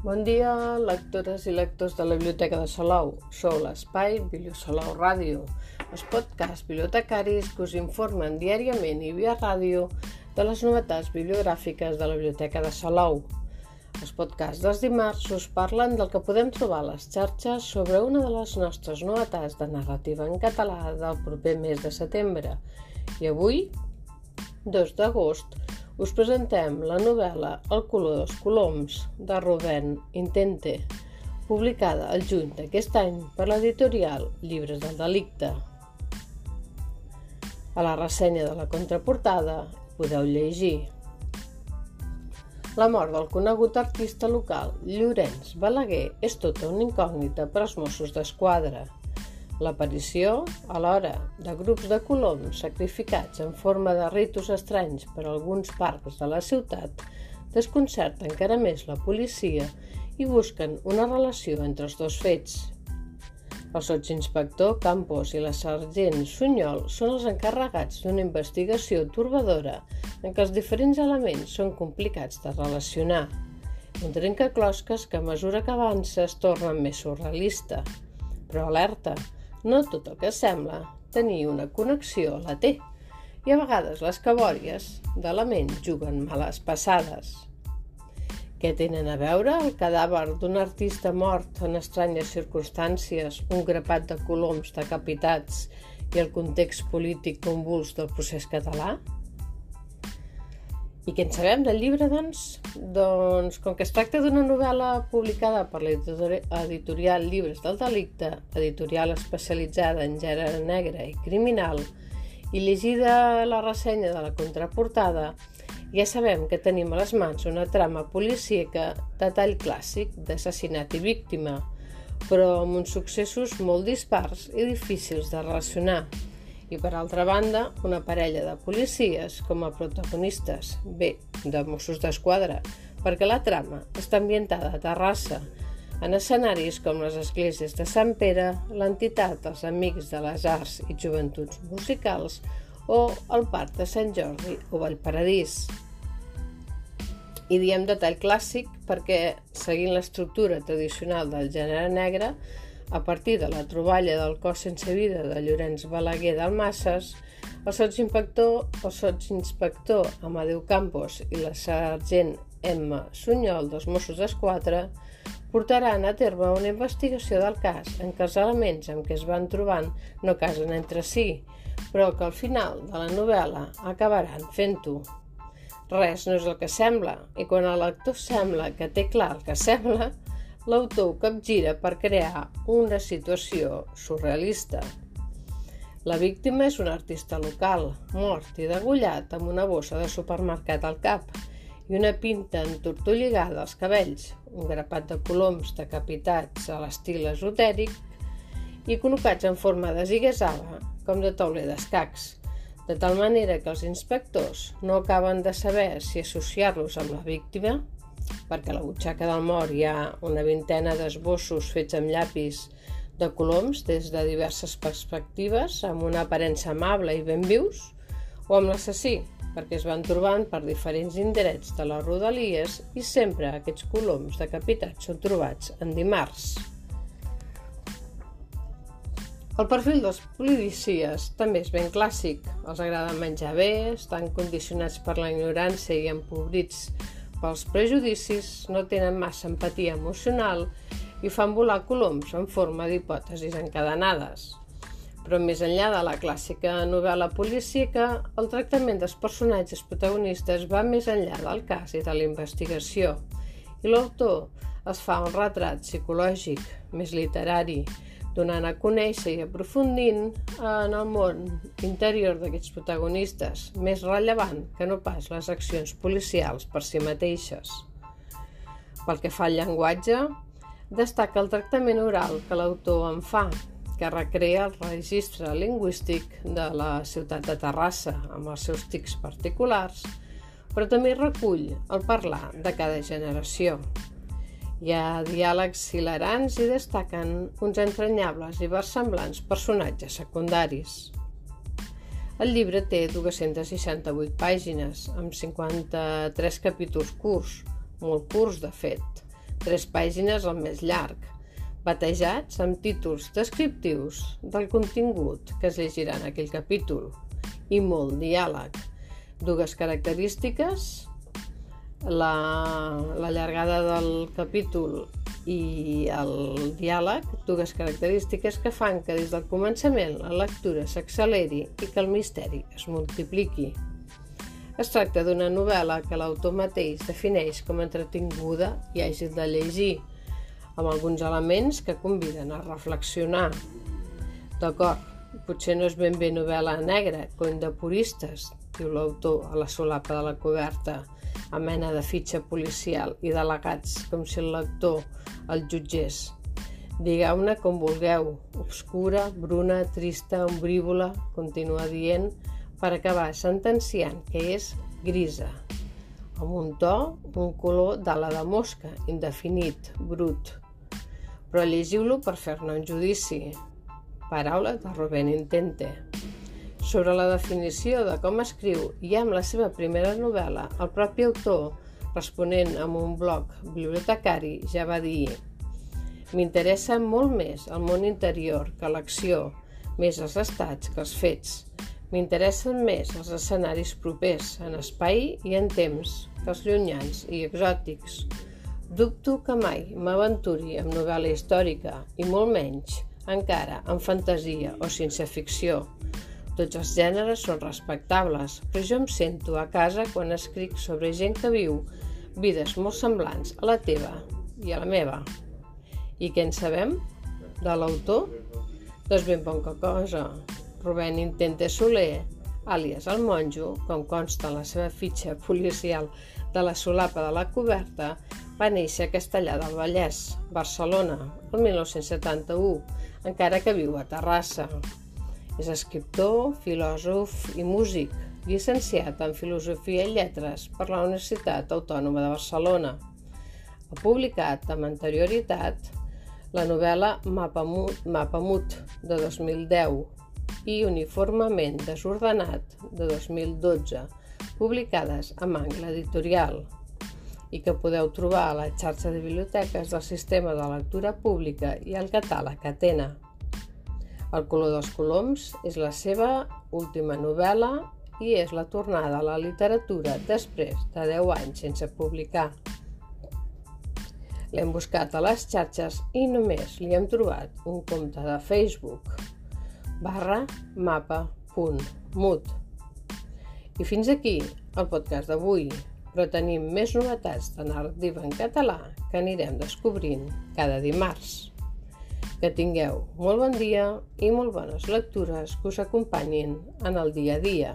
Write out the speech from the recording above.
Bon dia, lectores i lectors de la Biblioteca de Salou. Sou l'espai Bibliosalou Ràdio, els podcasts bibliotecaris que us informen diàriament i via ràdio de les novetats bibliogràfiques de la Biblioteca de Salou. Els podcasts dels dimarts us parlen del que podem trobar a les xarxes sobre una de les nostres novetats de narrativa en català del proper mes de setembre. I avui, 2 d'agost, us presentem la novel·la El color dels coloms de Rubén Intente, publicada el juny d'aquest any per l'editorial Llibres del Delicte. A la ressenya de la contraportada podeu llegir la mort del conegut artista local Llorenç Balaguer és tota una incògnita per als Mossos d'Esquadra. L'aparició, alhora, de grups de coloms sacrificats en forma de ritus estranys per alguns parcs de la ciutat desconcerta encara més la policia i busquen una relació entre els dos fets. El sotsinspector Campos i la sergent Sunyol són els encarregats d'una investigació turbadora en què els diferents elements són complicats de relacionar. Un trencaclosques que a mesura que avança es torna més surrealista. Però alerta, no tot el que sembla tenir una connexió la té, i a vegades les cabòries de la ment juguen males passades. Què tenen a veure el cadàver d'un artista mort en estranyes circumstàncies, un grapat de coloms decapitats i el context polític convuls del procés català? I què en sabem del llibre, doncs? Doncs, com que es tracta d'una novel·la publicada per l'editorial Llibres del Delicte, editorial especialitzada en gènere negre i criminal, i llegida la ressenya de la contraportada, ja sabem que tenim a les mans una trama policíaca de tall clàssic d'assassinat i víctima, però amb uns successos molt dispars i difícils de relacionar i per altra banda una parella de policies com a protagonistes, bé, de Mossos d'Esquadra, perquè la trama està ambientada a Terrassa, en escenaris com les esglésies de Sant Pere, l'entitat dels Amics de les Arts i Joventuts Musicals o el Parc de Sant Jordi o Vallparadís. I diem de tall clàssic perquè, seguint l'estructura tradicional del gènere negre, a partir de la troballa del cos sense vida de Llorenç Balaguer d'Almasses, el sotsinspector, el sotsinspector Amadeu Campos i la sergent Emma Sunyol dels Mossos d'Esquadra portaran a terme una investigació del cas en què els elements amb què es van trobant no casen entre si, però que al final de la novel·la acabaran fent-ho. Res no és el que sembla, i quan el lector sembla que té clar el que sembla, l'autor capgira per crear una situació surrealista. La víctima és un artista local, mort i degullat amb una bossa de supermercat al cap i una pinta entortolligada als cabells, un grapat de coloms decapitats a l'estil esotèric i col·locats en forma de zigue-zaga, com de tauler d'escacs, de tal manera que els inspectors no acaben de saber si associar-los amb la víctima perquè a la butxaca del mort hi ha una vintena d'esbossos fets amb llapis de coloms des de diverses perspectives, amb una aparença amable i ben vius, o amb l'assassí, perquè es van trobant per diferents indrets de les rodalies i sempre aquests coloms decapitats són trobats en dimarts. El perfil dels policies també és ben clàssic. Els agrada menjar bé, estan condicionats per la ignorància i empobrits pels prejudicis, no tenen massa empatia emocional i fan volar coloms en forma d'hipòtesis encadenades. Però més enllà de la clàssica novel·la policíaca, el tractament dels personatges protagonistes va més enllà del cas i de la investigació, i l'autor es fa un retrat psicològic, més literari, donant a conèixer i aprofundint en el món interior d'aquests protagonistes, més rellevant que no pas les accions policials per si mateixes. Pel que fa al llenguatge, destaca el tractament oral que l'autor en fa, que recrea el registre lingüístic de la ciutat de Terrassa, amb els seus tics particulars, però també recull el parlar de cada generació. Hi ha diàlegs hilarants i destaquen uns entranyables i versemblants personatges secundaris. El llibre té 268 pàgines, amb 53 capítols curts, molt curts de fet, tres pàgines al més llarg, batejats amb títols descriptius del contingut que es llegirà en aquell capítol i molt diàleg. Dues característiques, la, la llargada del capítol i el diàleg, dues característiques que fan que des del començament la lectura s'acceleri i que el misteri es multipliqui. Es tracta d'una novel·la que l'autor mateix defineix com entretinguda i àgil de llegir, amb alguns elements que conviden a reflexionar. D'acord, potser no és ben bé novel·la negra, coll de puristes, diu l'autor a la solapa de la coberta, a mena de fitxa policial i delegats com si el lector el jutgés. Digueu-ne com vulgueu, obscura, bruna, trista, ombrívola, continua dient, per acabar sentenciant que és grisa, amb un to, un color d'ala de mosca, indefinit, brut. Però llegiu-lo per fer-ne un judici. Paraula de Rubén Intente. Sobre la definició de com escriu i amb la seva primera novel·la, el propi autor, responent amb un blog bibliotecari, ja va dir M'interessa molt més el món interior que l'acció, més els estats que els fets. M'interessen més els escenaris propers en espai i en temps que els llunyans i exòtics. Dubto que mai m'aventuri amb novel·la històrica i molt menys, encara, en fantasia o ciència ficció, tots els gèneres són respectables, però jo em sento a casa quan escric sobre gent que viu vides molt semblants a la teva i a la meva. I què en sabem? De l'autor? Doncs ben poca cosa. Rubén Intente Soler, àlies el monjo, com consta en la seva fitxa policial de la solapa de la coberta, va néixer a Castellà del Vallès, Barcelona, el 1971, encara que viu a Terrassa. És escriptor, filòsof i músic, llicenciat en Filosofia i Lletres per la Universitat Autònoma de Barcelona. Ha publicat amb anterioritat la novel·la Mapamut, Mapamut de 2010 i Uniformement desordenat de 2012, publicades amb angle editorial i que podeu trobar a la xarxa de biblioteques del Sistema de Lectura Pública i al catàleg Atena. El color dels coloms és la seva última novel·la i és la tornada a la literatura després de 10 anys sense publicar. L'hem buscat a les xarxes i només li hem trobat un compte de Facebook barra mapa.mut. I fins aquí el podcast d'avui, però tenim més novetats de narrativa en català que anirem descobrint cada dimarts. Que tingueu molt bon dia i molt bones lectures que us acompanyin en el dia a dia.